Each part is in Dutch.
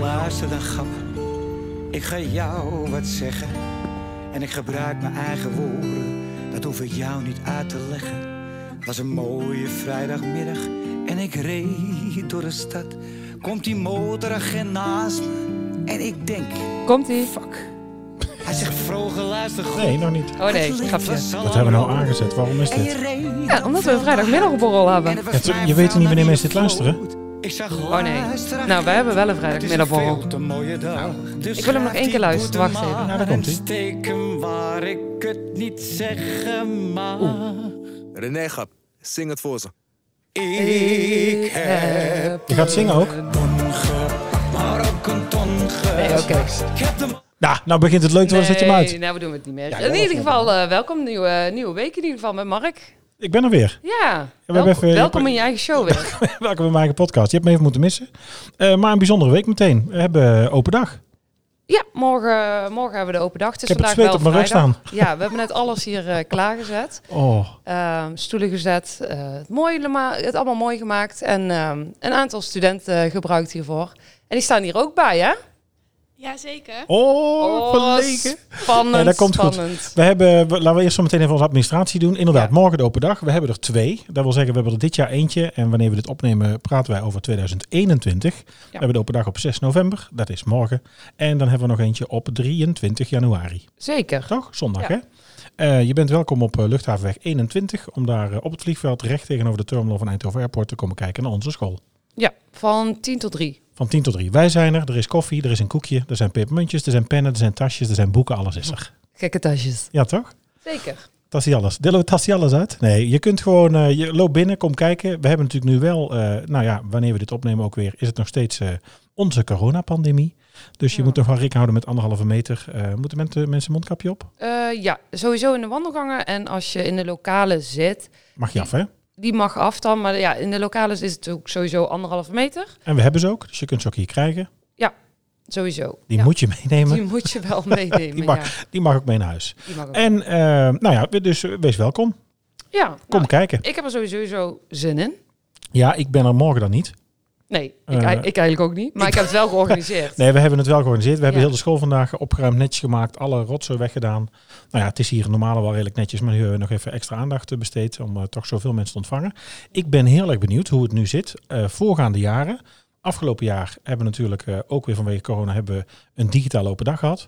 Luister dan, grap. Ik ga jou wat zeggen. En ik gebruik mijn eigen woorden. Dat hoef ik jou niet uit te leggen. Het was een mooie vrijdagmiddag. En ik reed door de stad. Komt die motoragent naast me. En ik denk, Komt-ie. fuck. Hij zegt vroeger luister goed. Nee, nog niet. Oh nee, grapje. Wat hebben we nou aangezet? Waarom is dit? Ja, omdat we een vrijdagmiddagborrel hebben. Je weet niet wanneer mensen dit luisteren. Ik zag Oh nee. Nou, wij hebben wel een vrijdagmiddagborrel. dag. Dus Ik wil hem nog één keer luisteren. Wacht even. Ja, daar komt hem waar ik het niet zeggen mag. René Gap, zing het voor ze. Ik heb Je gaat zingen ook? maar ook een ton Nee, oké. Ik heb hem Nou, nou begint het leuk te worden, zet je hem uit. Nee, nou we doen het niet meer. Ja, in ieder geval, eh, welkom. Nieuwe, nieuwe week in ieder geval met Mark. Ik ben er weer. Ja, welkom, even- welkom in je eigen show weer. Welkom bij mijn eigen podcast. Je hebt me even moeten missen. Eh, maar een bijzondere week meteen. We hebben open dag. ja, morgen, morgen hebben we de open dag. Het is Ik heb vandaag wel op mijn rug vrijdag. Ja, we hebben net alles hier eh, klaargezet. Oh, Ehm, stoelen gezet, eh, het, mooi, het allemaal mooi gemaakt. En ehm, een aantal studenten gebruikt hiervoor. En die staan hier ook bij, hè? Jazeker. oh, verlegen. Spannend, dat komt goed. spannend. We hebben, we- laten we eerst zo meteen even onze administratie doen. Inderdaad, Ja. morgen de open dag. We hebben er twee. Dat wil zeggen, we hebben er dit jaar eentje. En wanneer we dit opnemen, praten wij over 2021. We hebben de open dag op 6 november. Dat is morgen. En dan hebben we nog eentje op 23 januari. Zeker. Toch? Zondag, hè? Eh, je bent welkom op eh, Luchthavenweg 21 om daar eh, op het vliegveld recht tegenover de terminal van Eindhoven Airport te komen kijken naar onze school. Ja, van 10 tot 3. Van 10 tot 3. Wij zijn er. Er is koffie, er is een koekje, er zijn pepermuntjes, er zijn pennen, er zijn tasjes, er zijn boeken. Alles is er. Gekke tasjes. Ja, toch? Zeker. Tas hij alles. Delen we tas hij alles uit? Nee, je kunt gewoon, eh, je loopt binnen, kom kijken. We hebben natuurlijk nu wel, eh, nou ja, wanneer we dit opnemen ook weer, is het nog steeds eh, onze coronapandemie. Dus je Ja. moet nog wel rekening houden met anderhalve meter. Moeten mensen, mensen mondkapje op? Ja, sowieso in de wandelgangen. En als je in de lokalen zit, Mag je af, hè? Die mag af dan. Maar ja, in de lokalen is het ook sowieso anderhalve meter. En we hebben ze ook, dus je kunt ze ook hier krijgen. Sowieso. Die Ja, moet je meenemen. die moet je wel meenemen. Die mag- ja. Die mag ook mee naar huis. En eh, nou ja, dus wees welkom. ja, Kom nou, kijken. ik heb er sowieso zin in. Ja, ik ben er morgen dan niet. Nee, ik, Eh, ik eigenlijk ook niet. Maar ik heb het wel georganiseerd. Nee, we hebben het wel georganiseerd. We hebben heel de school vandaag opgeruimd, netjes gemaakt, alle rotzooi weggedaan. Nou ja, het is hier normaal wel redelijk netjes, maar nu hebben we nog even extra aandacht besteed om eh, toch zoveel mensen te ontvangen. Ik ben heel erg benieuwd hoe het nu zit. Eh, voorgaande jaren, afgelopen jaar hebben we natuurlijk ook weer vanwege corona hebben we een digitale open dag gehad.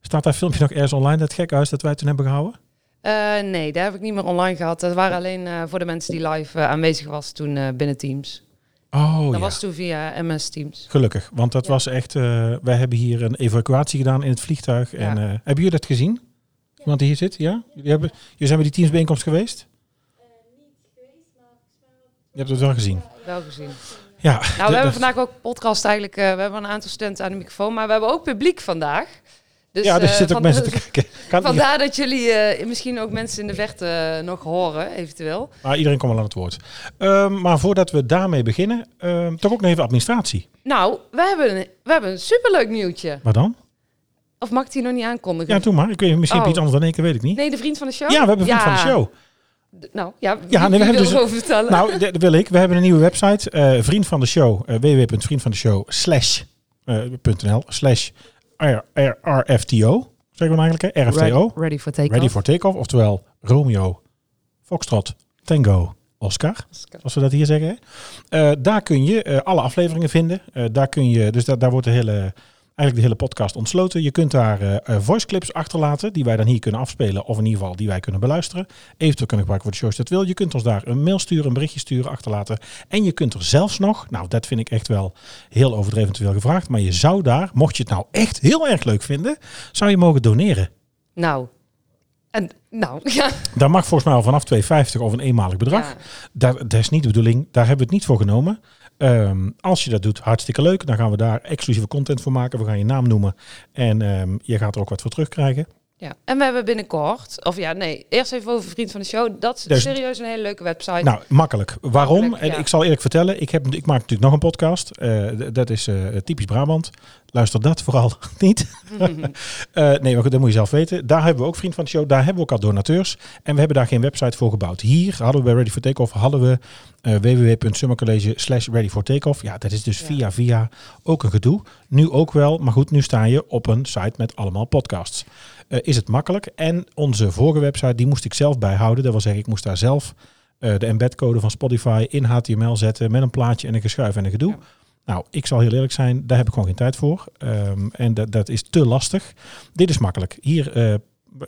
Staat dat filmpje nog ergens online, dat gek huis dat wij toen hebben gehouden? Eh, nee, daar heb ik niet meer online gehad. Dat waren alleen voor de mensen die live aanwezig was toen binnen Teams. Oh dat ja. was toen via MS Teams. Gelukkig, want dat Ja. was echt. eh, wij hebben hier een evacuatie gedaan in het vliegtuig. En Ja. eh, hebben jullie dat gezien? Iemand die hier zit? Ja? Jullie, hebben, jullie zijn bij die teamsbijeenkomst geweest? Je hebt het wel gezien. Wel gezien. Ja. Nou, we hebben vandaag ook podcast eigenlijk. eh, we hebben een aantal studenten aan de microfoon, maar we hebben ook publiek vandaag. Dus, ja, er eh, zitten ook mensen te kijken. Kan, Vandaar dat jullie eh, misschien ook mensen in de verte eh, nog horen, eventueel. Maar iedereen komt wel aan het woord. Ehm, maar voordat we daarmee beginnen, ehm, toch ook nog even administratie. Nou, we hebben een, we hebben een superleuk nieuwtje. Wat dan? Of mag ik die nog niet aankondigen? Ja, doe maar. Ik weet misschien Oh. iets anders dan één keer, weet ik niet. Nee, de vriend van de show? Ja, we hebben een vriend van de show. D- Nou, ja, Ja, nee, we hebben dus- erover vertellen? Nou, dat wil ik. We hebben een nieuwe website. vriend van de show. eh, www.vriendvandeshow slash RFTO. Zeggen we eigenlijk, hè? RFTO. Ready, for take Ready for Takeoff. Oftewel Romeo, Foxtrot, Tango, Oscar. Zoals we dat hier zeggen. Eh, daar kun je eh, alle afleveringen vinden. Eh, daar kun je, dus da- daar wordt de hele, eigenlijk de hele podcast ontsloten. Je kunt daar eh, voice clips achterlaten die wij dan hier kunnen afspelen. Of in ieder geval die wij kunnen beluisteren. Eventueel kunnen gebruiken voor de show als je dat wil. Je kunt ons daar een mail sturen, een berichtje sturen, achterlaten. En je kunt er zelfs nog, nou dat vind ik echt wel heel overdreven te veel gevraagd. Maar je zou daar, mocht je het nou echt heel erg leuk vinden, zou je mogen doneren. Nou, en nou, ja. Daar mag volgens mij al vanaf 2,50 of een eenmalig bedrag. Ja. Daar, dat is niet de bedoeling. Daar hebben we het niet voor genomen. Ehm, als je dat doet, hartstikke leuk. Dan gaan we daar exclusieve content voor maken. We gaan je naam noemen. En ehm, je gaat er ook wat voor terugkrijgen. Ja, en we hebben binnenkort, of ja, nee, eerst even over Vriend van de Show. Dat is Dus- serieus een hele leuke website. Nou, makkelijk. Waarom? Makkelijk, En ja. ik zal eerlijk vertellen. Ik, heb, ik maak natuurlijk nog een podcast. Eh, dat is eh, typisch Brabant. luister dat vooral niet. Eh, nee, maar goed, dat moet je zelf weten. Daar hebben we ook vriend van de show. Daar hebben we ook al donateurs. En we hebben daar geen website voor gebouwd. Hier hadden we bij Ready for Takeoff hadden we www.summercollege slash ready for takeoff. Ja, dat is dus via via ook een gedoe. Nu ook wel, maar goed, nu sta je op een site met allemaal podcasts. Uh, is het makkelijk. En onze vorige website, die moest ik zelf bijhouden. Dat wil zeggen, ik moest daar zelf uh, de embedcode van Spotify in HTML zetten met een plaatje en een geschuif en een gedoe. Ja. Nou, ik zal heel eerlijk zijn, daar heb ik gewoon geen tijd voor. Um, en dat, dat is te lastig. Dit is makkelijk. Hier, uh,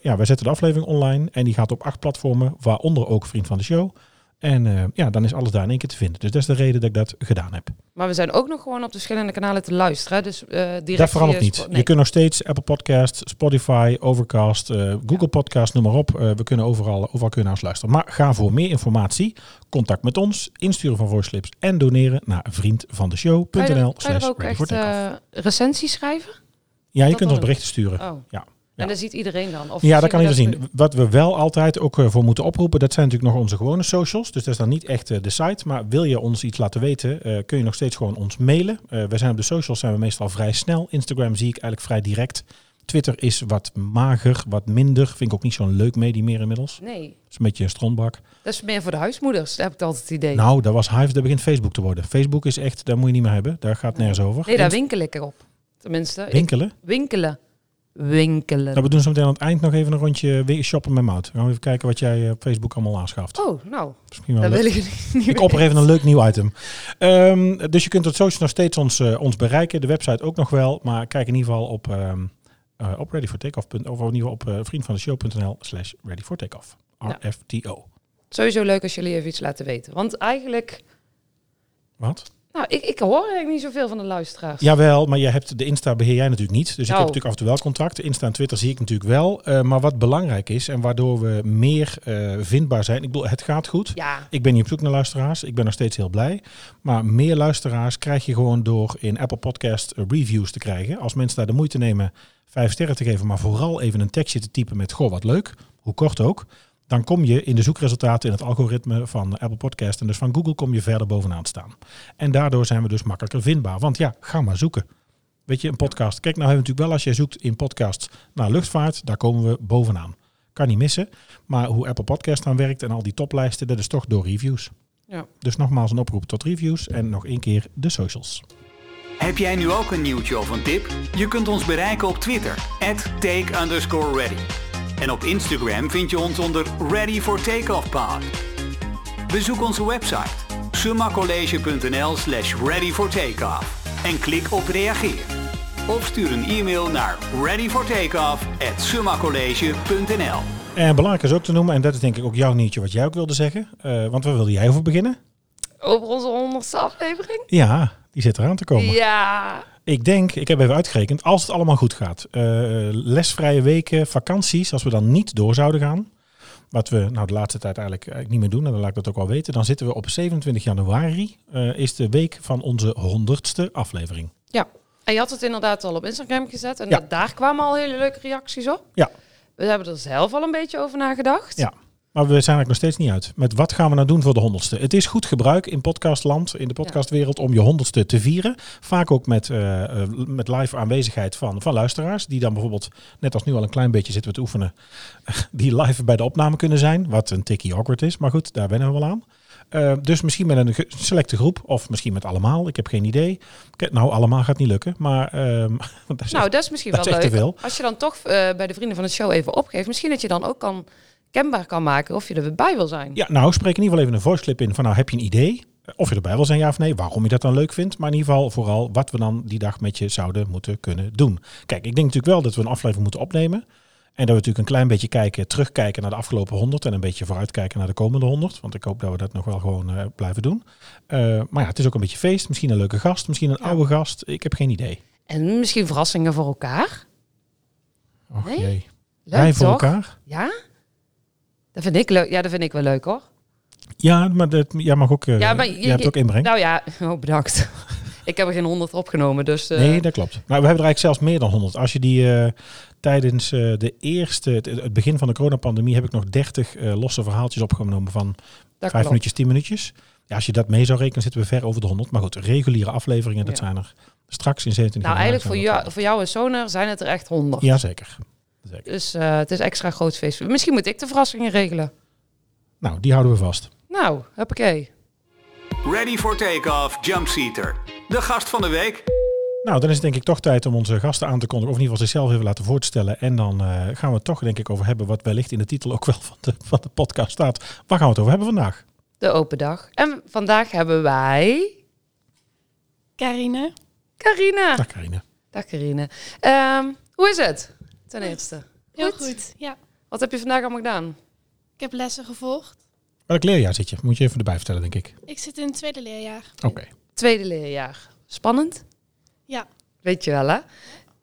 ja, wij zetten de aflevering online en die gaat op acht platformen, waaronder ook Vriend van de Show. En uh, ja, dan is alles daar in één keer te vinden. Dus dat is de reden dat ik dat gedaan heb. Maar we zijn ook nog gewoon op de verschillende kanalen te luisteren. Dus uh, direct dat verandert niet. Nee. Je kunt nog steeds Apple Podcast, Spotify, Overcast, uh, Google ja. Podcast, noem maar op. we kunnen overal, overal kunnen naar ons luisteren. Maar ga voor meer informatie, contact met ons, insturen van voice slips en doneren naar vriendvandeshow.nl slash ook echt recensies schrijven? Ja, je dat kunt ons berichten sturen. Oh. Ja. En dat ziet iedereen dan? Of ja, dat kan iedereen zien. Wat we wel altijd ook uh, voor moeten oproepen, dat zijn natuurlijk nog onze gewone socials. Dus dat is dan niet echt uh, de site. Maar wil je ons iets laten weten, uh, kun je nog steeds gewoon ons mailen. we zijn op de socials zijn we meestal vrij snel. Instagram zie ik eigenlijk vrij direct. Twitter is wat mager, wat minder. Vind ik ook niet zo'n leuk medie meer inmiddels. Nee. Dat is een beetje een strontbak. Dat is meer voor de huismoeders, daar heb ik altijd het idee. Nou, dat was Hive, dat begint Facebook te worden. Facebook is echt, daar moet je niet meer hebben. Daar gaat nergens over. Nee, daar winkel ik erop. Tenminste. Winkelen? Ik, winkelen winkelen. Nou, we doen zo meteen aan het eind nog even een rondje shoppen met Mout. We gaan even kijken wat jij op Facebook allemaal aanschaft. Oh, nou. Misschien wel dat wil ik niet Ik opper even een leuk nieuw item. Um, dus je kunt op social nog steeds ons, uh, ons bereiken. De website ook nog wel. Maar kijk in ieder geval op, um, uh, op readyfortakeoff. Of in ieder geval op uh, vriendvandeshow.nl slash readyfortakeoff. RFTO. Sowieso leuk als jullie even iets laten weten. Want eigenlijk... Wat? Nou, ik, ik hoor eigenlijk niet zoveel van de luisteraars. Jawel, maar je hebt de Insta beheer jij natuurlijk niet. Dus ik oh. heb natuurlijk af en toe wel contact. Insta en Twitter zie ik natuurlijk wel. Uh, maar wat belangrijk is en waardoor we meer uh, vindbaar zijn. Ik bedoel, het gaat goed. Ja. Ik ben niet op zoek naar luisteraars. Ik ben nog steeds heel blij. Maar meer luisteraars krijg je gewoon door in Apple Podcast reviews te krijgen. Als mensen daar de moeite nemen vijf sterren te geven, maar vooral even een tekstje te typen met goh, wat leuk. Hoe kort ook dan kom je in de zoekresultaten in het algoritme van Apple Podcast en dus van Google kom je verder bovenaan staan. En daardoor zijn we dus makkelijker vindbaar. Want ja, ga maar zoeken. Weet je, een podcast. Kijk, nou hebben we natuurlijk wel als je zoekt in podcasts naar luchtvaart, daar komen we bovenaan. Kan niet missen. Maar hoe Apple Podcast dan werkt en al die toplijsten, dat is toch door reviews. Ja. Dus nogmaals een oproep tot reviews en nog één keer de socials. Heb jij nu ook een nieuwtje of een tip? Je kunt ons bereiken op Twitter, take underscore ready. En op Instagram vind je ons onder Ready for Takeoff Pod. Bezoek onze website summacollege.nl slash ready for takeoff en klik op reageer. Of stuur een e-mail naar readyfortakeoff at summacollege.nl En belangrijk is ook te noemen, en dat is denk ik ook jouw nieuwtje wat jij ook wilde zeggen. Uh, want waar wilde jij over beginnen? Over onze honderdste aflevering? Ja, die zit eraan te komen. Ja, ik denk, ik heb even uitgerekend, als het allemaal goed gaat, uh, lesvrije weken, vakanties, als we dan niet door zouden gaan, wat we nou de laatste tijd eigenlijk, eigenlijk niet meer doen, en dan laat ik dat ook wel weten, dan zitten we op 27 januari, uh, is de week van onze honderdste aflevering. Ja, en je had het inderdaad al op Instagram gezet en ja. dat, daar kwamen al hele leuke reacties op. Ja. We hebben er zelf al een beetje over nagedacht. Ja. Maar we zijn eigenlijk nog steeds niet uit. Met wat gaan we nou doen voor de honderdste? Het is goed gebruik in podcastland, in de podcastwereld, om je honderdste te vieren. Vaak ook met, uh, met live aanwezigheid van, van luisteraars. Die dan bijvoorbeeld, net als nu al een klein beetje zitten we te oefenen, die live bij de opname kunnen zijn. Wat een tikkie awkward is, maar goed, daar wennen we wel aan. Uh, dus misschien met een selecte groep, of misschien met allemaal. Ik heb geen idee. Nou, allemaal gaat niet lukken, maar... Um, dat is nou, dat is misschien dat wel leuk. Als je dan toch uh, bij de vrienden van de show even opgeeft. Misschien dat je dan ook kan kenbaar kan maken of je erbij wil zijn. Ja, nou spreek in ieder geval even een voice clip in van nou heb je een idee of je erbij wil zijn ja of nee, waarom je dat dan leuk vindt, maar in ieder geval vooral wat we dan die dag met je zouden moeten kunnen doen. Kijk, ik denk natuurlijk wel dat we een aflevering moeten opnemen en dat we natuurlijk een klein beetje kijken, terugkijken naar de afgelopen 100 en een beetje vooruitkijken naar de komende 100, want ik hoop dat we dat nog wel gewoon uh, blijven doen. Uh, maar ja, het is ook een beetje feest, misschien een leuke gast, misschien een ja. oude gast, ik heb geen idee. En misschien verrassingen voor elkaar. Och Nee? jee. Leuk, Wij voor toch? elkaar? Ja? Dat vind ik leuk. Ja, dat vind ik wel leuk hoor. Ja, maar dat, jij mag ook, uh, Ja, maar je, je- hebt ook inbreng. Nou ja, oh, bedankt. ik heb er geen honderd opgenomen, dus... eh, Nee, dat klopt. Maar we hebben er eigenlijk zelfs meer dan 100. Als je die eh, tijdens eh, de eerste, het, het begin van de coronapandemie, heb ik nog 30 eh, losse verhaaltjes opgenomen van dat vijf klopt. minuutjes, 10 minuutjes. Ja, als je dat mee zou rekenen, zitten we ver over de 100. Maar goed, reguliere afleveringen, dat Ja. zijn er straks in 27 Nou, eigenlijk voor jou, voor jou en Sonar zijn het er echt honderd. Ja, zeker. Dus eh, het is extra groot feest. Misschien moet ik de verrassingen regelen. Nou, die houden we vast. Nou, hoppakee. Ready for takeoff, Jumpseater. De gast van de week. Nou, dan is het denk ik toch tijd om onze gasten aan te kondigen. Of in ieder geval zichzelf even laten voorstellen. En dan eh, gaan we het toch denk ik over hebben wat wellicht in de titel ook wel van de, van de podcast staat. Waar gaan we het over hebben vandaag? De open dag. En vandaag hebben wij... Carine. Carina. Dag Karine. Dag Carine. Ehm, hoe is het? Ten eerste. Heel Goed. goed. Ja. Wat heb je vandaag allemaal gedaan? Ik heb lessen gevolgd. Welk leerjaar zit je? Moet je even erbij vertellen, denk ik. Ik zit in het tweede leerjaar. Oké. Tweede leerjaar. Spannend? Ja. Weet je wel, hè?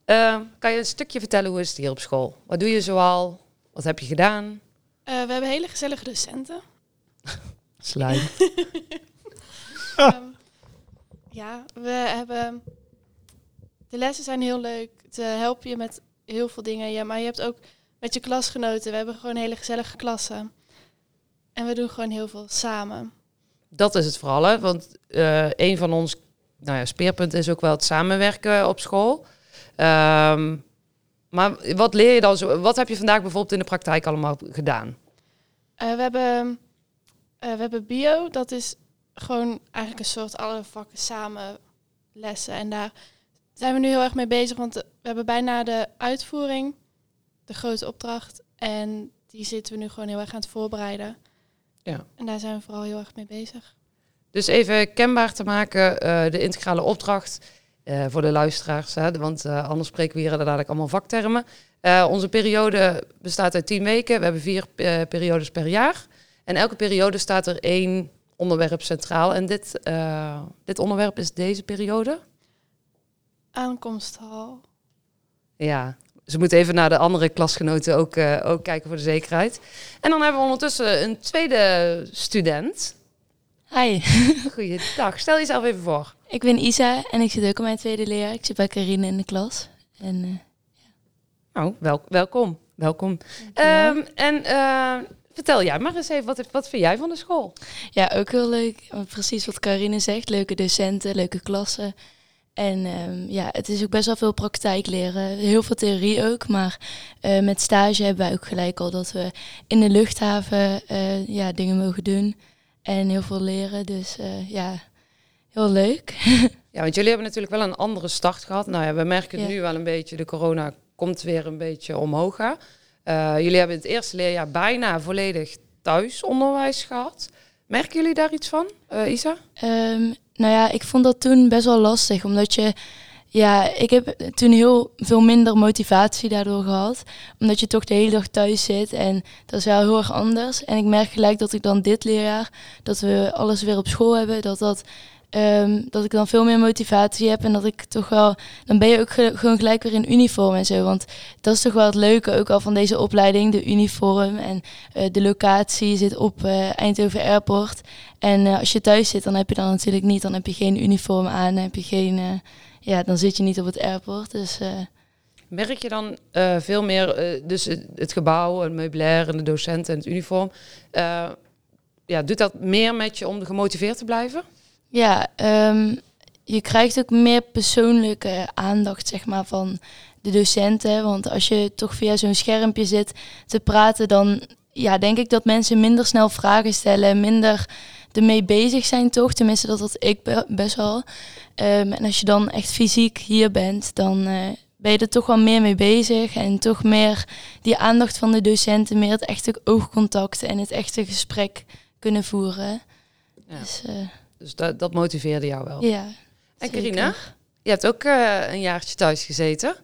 Ehm, kan je een stukje vertellen hoe is het hier op school? Wat doe je zoal? Wat heb je gedaan? Eh, we hebben hele gezellige docenten. Slime. Ehm, ja, we hebben... De lessen zijn heel leuk. Ze helpen je met heel veel dingen. Ja, maar je hebt ook met je klasgenoten. We hebben gewoon hele gezellige klassen. En we doen gewoon heel veel samen. Dat is het vooral, hè? Want eh, een van ons nou ja, speerpunten is ook wel het samenwerken op school. Ehm, maar wat leer je dan zo? Wat heb je vandaag bijvoorbeeld in de praktijk allemaal gedaan? Eh, we, hebben, eh, we hebben bio. Dat is gewoon eigenlijk een soort alle vakken samen lessen. En daar zijn we nu heel erg mee bezig. Want we hebben bijna de uitvoering. De grote opdracht. En die zitten we nu gewoon heel erg aan het voorbereiden. Ja. En daar zijn we vooral heel erg mee bezig. Dus even kenbaar te maken, eh, de integrale opdracht eh, voor de luisteraars. Hè, want eh, anders spreken we hier inderdaad allemaal vaktermen. Onze periode bestaat uit tien weken. We hebben vier periodes per jaar. En elke periode staat er één onderwerp centraal. En dit, dit onderwerp is deze periode. Aankomsthal. Ja, ze moeten even naar de andere klasgenoten ook, eh, ook kijken voor de zekerheid. En dan hebben we ondertussen een tweede student. Hi, Goeiedag, stel jezelf even voor. ik ben Isa en ik zit ook in mijn tweede leerjaar. Ik zit bij Karine in de klas. En eh, Nou, wel, welkom. Welkom. Ehm, en eh, vertel jij maar eens even, wat, wat vind jij van de school? ja, ook heel leuk. Precies wat Karine zegt. Leuke docenten, leuke klassen. En ehm, ja, het is ook best wel veel praktijk leren. Heel veel theorie ook. Maar eh, met stage hebben wij ook gelijk al dat we in de luchthaven eh, ja, dingen mogen doen. En heel veel leren. Dus eh, ja, heel leuk. Ja, want jullie hebben natuurlijk wel een andere start gehad. Nou ja, we merken het Ja. nu wel een beetje, de corona komt weer een beetje omhoog. jullie hebben het eerste leerjaar bijna volledig thuisonderwijs gehad. Merken jullie daar iets van, eh, Isa? Ehm, nou ja, ik vond dat toen best wel lastig, omdat je, ja, ik heb toen heel veel minder motivatie daardoor gehad, omdat je toch de hele dag thuis zit en dat is wel heel erg anders. En ik merk gelijk dat ik dan dit leerjaar, dat we alles weer op school hebben, dat dat ehm, dat ik dan veel meer motivatie heb en dat ik toch wel, dan ben je ook ge- gewoon gelijk weer in uniform en zo. Want dat is toch wel het leuke ook al van deze opleiding, de uniform en eh, de locatie zit op eh, Eindhoven Airport. En eh, als je thuis zit, dan heb je dan natuurlijk niet, dan heb je geen uniform aan, dan heb je geen, ja, dan zit je niet op het airport. Dus Merk je dan veel meer, dus het, gebouw, het meubilair en de docenten en het uniform. ja, doet dat meer met je om gemotiveerd te blijven? Ja, ehm, je krijgt ook meer persoonlijke aandacht, zeg maar, van de docenten. Want als je toch via zo'n schermpje zit te praten, dan ja, denk ik dat mensen minder snel vragen stellen, minder ermee bezig zijn, toch? Tenminste, dat had ik be- best wel. Ehm, en als je dan echt fysiek hier bent, dan eh, ben je er toch wel meer mee bezig. En toch meer die aandacht van de docenten, meer het echte oogcontact en het echte gesprek kunnen voeren. Ja. Dus eh, Dus dat, dat motiveerde jou wel. ja. En. Carina, je hebt ook eh, een jaartje thuis gezeten.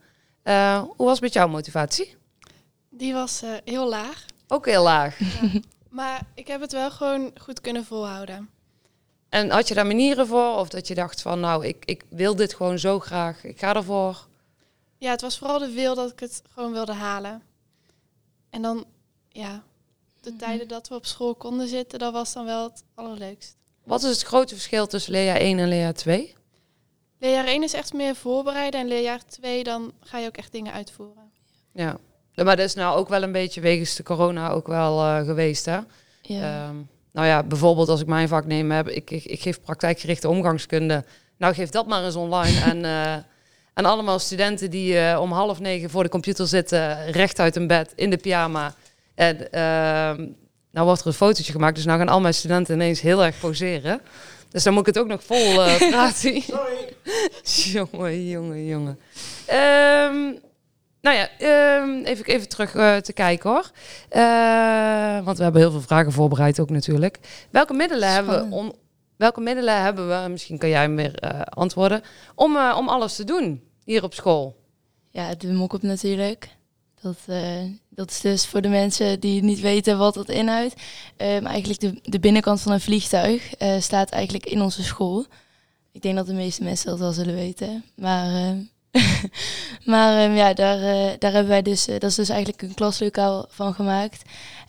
Eh, hoe was het met jouw motivatie? Die was eh, heel laag. Ook heel laag. Maar ik heb het wel gewoon goed kunnen volhouden. En had je daar manieren voor? Of dat je dacht van, nou, ik, ik wil dit gewoon zo graag. Ik ga ervoor. Ja, het was vooral de wil dat ik het gewoon wilde halen. En dan, ja, de tijden dat we op school konden zitten, dat was dan wel het allerleukst. Wat is het grote verschil tussen leerjaar 1 en leerjaar 2? Leerjaar 1 is echt meer voorbereiden en leerjaar 2 dan ga je ook echt dingen uitvoeren. Ja. Maar dat is nou ook wel een beetje wegens de corona ook wel eh, geweest, hè? Ja. Ehm, nou ja, bijvoorbeeld als ik mijn vak neem, heb, ik, ik, ik geef praktijkgerichte omgangskunde. Nou, geef dat maar eens online. en, eh, en allemaal studenten die eh, om half negen voor de computer zitten, recht uit een bed, in de pyjama. En ehm, nou wordt er een fotootje gemaakt, dus nou gaan al mijn studenten ineens heel erg poseren. Dus dan moet ik het ook nog vol eh praten. Sorry. jongen, jongen, jongen. Ehm, nou ja, ehm, even, even terug eh, te kijken hoor. Eh, want we hebben heel veel vragen voorbereid ook natuurlijk. Welke middelen, hebben we, om, welke middelen hebben we, misschien kan jij hem weer eh, antwoorden, om, eh, om alles te doen hier op school? Ja, de mok-up natuurlijk. Dat, eh, dat is dus voor de mensen die niet weten wat dat inhoudt. Ehm, eigenlijk de, de binnenkant van een vliegtuig eh, staat eigenlijk in onze school. Ik denk dat de meeste mensen dat wel zullen weten. Maar, ehm, maar ehm, ja, daar, eh, daar hebben wij dus, eh, dat is dus eigenlijk een klaslokaal van gemaakt.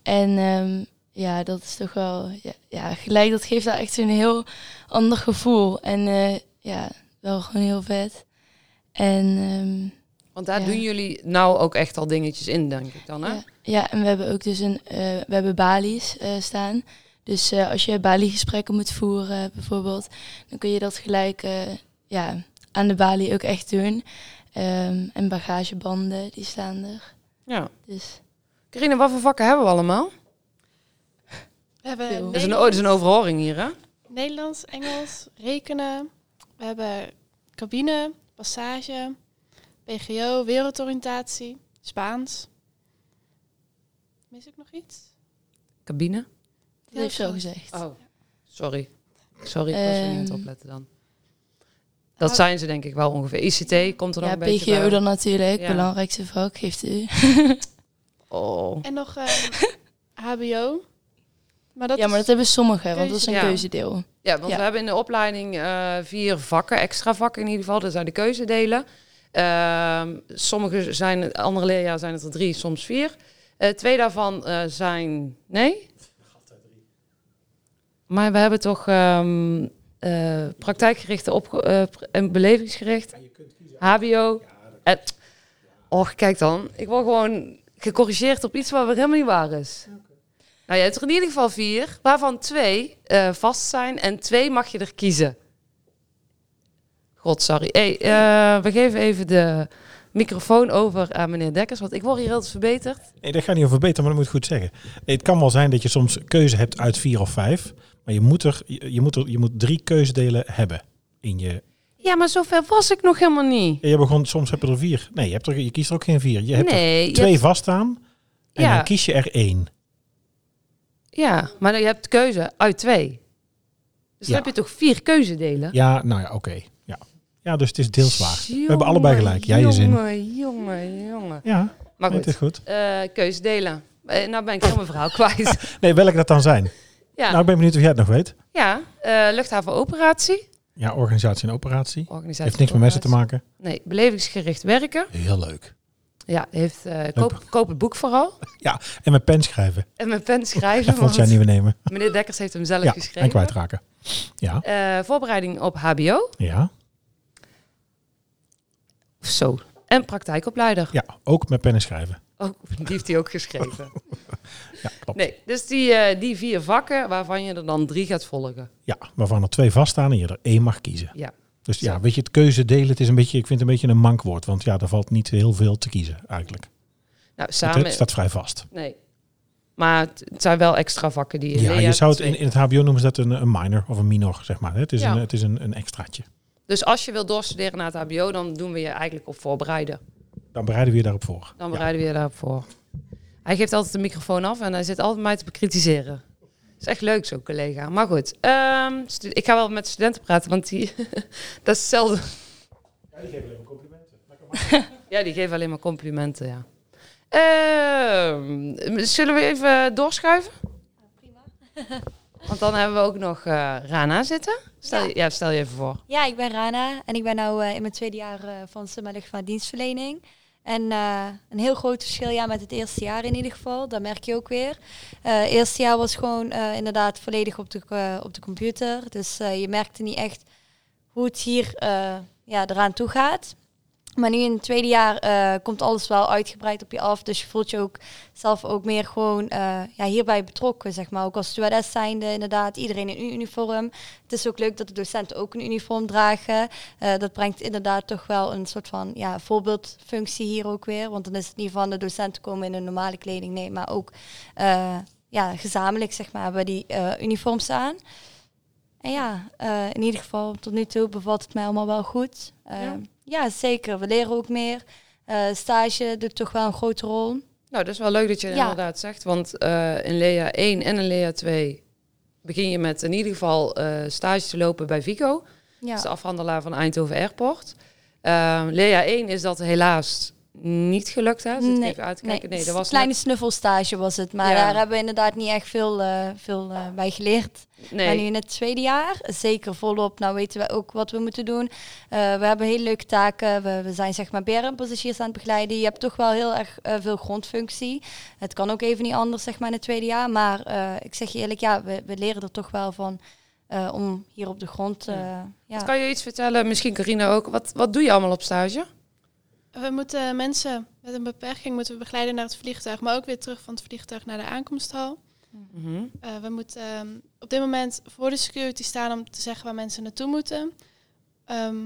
En ehm, ja, dat is toch wel, ja, ja, gelijk, dat geeft daar echt zo'n heel ander gevoel. En eh, ja, wel gewoon heel vet. En Want daar Ja. doen jullie nou ook echt al dingetjes in, denk ik dan, hè? Ja, ja, en we hebben ook dus een, eh, we hebben balies eh, staan. Dus eh, als je baliegesprekken moet voeren bijvoorbeeld, dan kun je dat gelijk eh, ja, aan de balie ook echt doen. Ehm, en bagagebanden, die staan er. Ja. Dus Carine, wat voor vakken hebben we allemaal? We hebben. Dat is een, oh, dat is een overhoring hier, hè? Nederlands, Engels, rekenen. We hebben cabine, passage, PGO, wereldoriëntatie, Spaans. Mis ik nog iets? Cabine? dat heeft al gezegd. Oh, sorry. Sorry, ik was er niet aan het Ehm, opletten dan. Dat zijn ze denk ik wel ongeveer. ICT komt er nog Ja, een beetje PGO bij. dan natuurlijk, Ja. belangrijkste vak, geeft u. Oh. En nog ehm, HBO. Maar dat ja, maar dat hebben sommigen, want dat is een Ja. keuzedeel. Ja, want Ja. we hebben in de opleiding eh, vier vakken, extra vakken in ieder geval. Dat zijn de keuzedelen. Ehm, sommige zijn, andere leerjaar zijn het er drie, soms vier. Eh, twee daarvan eh, zijn, nee? Maar we hebben toch eh, praktijkgerichte op, en belevingsgericht, HBO. En, och, kijk dan, ik word gewoon gecorrigeerd op iets wat helemaal niet waar is. Nou, je hebt er in ieder geval vier, waarvan twee vast zijn en twee mag je er kiezen. God, sorry. Hey, eh, we geven even de microfoon over aan meneer Dekkers, want ik word hier heel verbeterd. Nee, dat gaat niet over beter, maar dat moet je goed zeggen. Het kan wel zijn dat je soms keuze hebt uit vier of vijf. Maar je moet er, je, moet er, je moet drie keuzedelen hebben in je. Ja, maar zover was ik nog helemaal niet. Je begon, soms heb je er vier. Nee, je, hebt er, je kiest er ook geen vier. Je hebt nee, er twee hebt- vaststaan. En Ja. dan kies je er één. ja, maar je hebt keuze uit twee. Dus dan heb je toch vier keuzedelen? Ja, nou ja, oké. Ja, dus het is deels waar. We hebben allebei gelijk. Jij je zin. Jongen, jongen, jongen. Ja, Maar nee, het goed, is goed. eh, nou ben ik heel mijn verhaal kwijt. Nee, welke dat dan zijn? Ja, Nou, ik ben benieuwd of jij het nog weet. ja eh, luchthavenoperatie. Ja, organisatie en operatie. Organisatie Heeft niks met mensen te maken. Nee, belevingsgericht werken. Heel leuk. Ja, heeft, eh, koop, koop het boek vooral. En met pen schrijven. En met pen schrijven. Even ons jij want nieuwe nemen. meneer Dekkers heeft hem zelf Ja, geschreven. en kwijtraken. Ja, Eh, voorbereiding op HBO. ja, Zo. En praktijkopleider. ja. Ook met pen en schrijven. Oh, die heeft hij ook geschreven. Ja, klopt. Nee, dus die, eh, die vier vakken waarvan je er dan drie gaat volgen. Ja, waarvan er twee vaststaan en je er één mag kiezen. Ja. Dus ja, weet je, het keuze delen, het is een beetje, ik vind het een beetje een mankwoord. Want ja, er valt niet heel veel te kiezen eigenlijk. Nou, samen... het staat vrij vast. Nee. Maar het zijn wel extra vakken die je Ja, je zou het in, in het HBO noemen ze dat een, een minor of een minor, zeg maar. Het is, Ja. een, het is een, een extraatje. Dus als je wil doorstuderen naar het HBO, dan doen we je eigenlijk op voorbereiden. Dan bereiden we je daarop voor. Dan Ja. bereiden we je daarop voor. Hij geeft altijd de microfoon af en hij zit altijd mij te bekritiseren. is echt leuk, zo'n collega. Maar goed, ehm, ik ga wel met studenten praten, want die, dat is hetzelfde. Ja, die geven alleen maar complimenten. Ja, die geven alleen maar complimenten, ja. Ehm, zullen we even doorschuiven? Prima. Want dan hebben we ook nog eh, Rana zitten. Stel, je, ja, stel je even voor. Ja, ik ben Rana en ik ben nu in mijn tweede jaar eh, van Summa van dienstverlening. En eh, een heel groot verschil ja, met het eerste jaar in ieder geval, dat merk je ook weer. Eh, Het eerste jaar was gewoon eh, inderdaad volledig op de, eh, op de computer. Dus eh, je merkte niet echt hoe het hier eh, ja, eraan toe gaat. Maar nu in het tweede jaar eh, komt alles wel uitgebreid op je af. Dus je voelt je ook zelf ook meer gewoon eh, ja, hierbij betrokken, zeg maar. Ook als stewardess zijnde, inderdaad. Iedereen in uniform. Het is ook leuk dat de docenten ook een uniform dragen. Eh, dat brengt inderdaad toch wel een soort van ja, voorbeeldfunctie hier ook weer. Want dan is het niet van de docenten komen in een normale kleding. Nee, maar ook ja, gezamenlijk, zeg maar, hebben die uniforms aan. En ja, in ieder geval tot nu toe bevalt het mij allemaal wel goed. Ja. Ja. zeker. We leren ook meer. Eh, stage doet toch wel een grote rol. Nou, dat is wel leuk dat je Ja. inderdaad zegt. Want eh, in Lea 1 en in Lea 2 begin je met in ieder geval eh, stage te lopen bij Vico. Dat Ja. is de afhandelaar van Eindhoven Airport. Ehm Lea 1 is dat helaas niet gelukt. Hè? Zit Nee, even uit te Nee, kijken. Nee, dat een was kleine net- snuffelstage was het. Maar Ja. daar hebben we inderdaad niet echt veel, eh, veel eh, bij geleerd. nee. Maar nu in het tweede jaar, zeker volop. Nou weten we ook wat we moeten doen. Eh, we hebben hele leuke taken. We, we zijn zeg maar BRM-passagiers aan het begeleiden. Je hebt toch wel heel erg veel grondfunctie. Het kan ook even niet anders zeg maar in het tweede jaar. Maar ik zeg je eerlijk, ja, we, we leren er toch wel van om hier op de grond... ja. Kan je iets vertellen, misschien Carina ook, wat, wat doe je allemaal op stage? We moeten mensen met een beperking moeten we begeleiden naar het vliegtuig, maar ook weer terug van het vliegtuig naar de aankomsthal. Mhm. Eh, we moeten ehm, op dit moment voor de security staan om te zeggen waar mensen naartoe moeten. Ehm,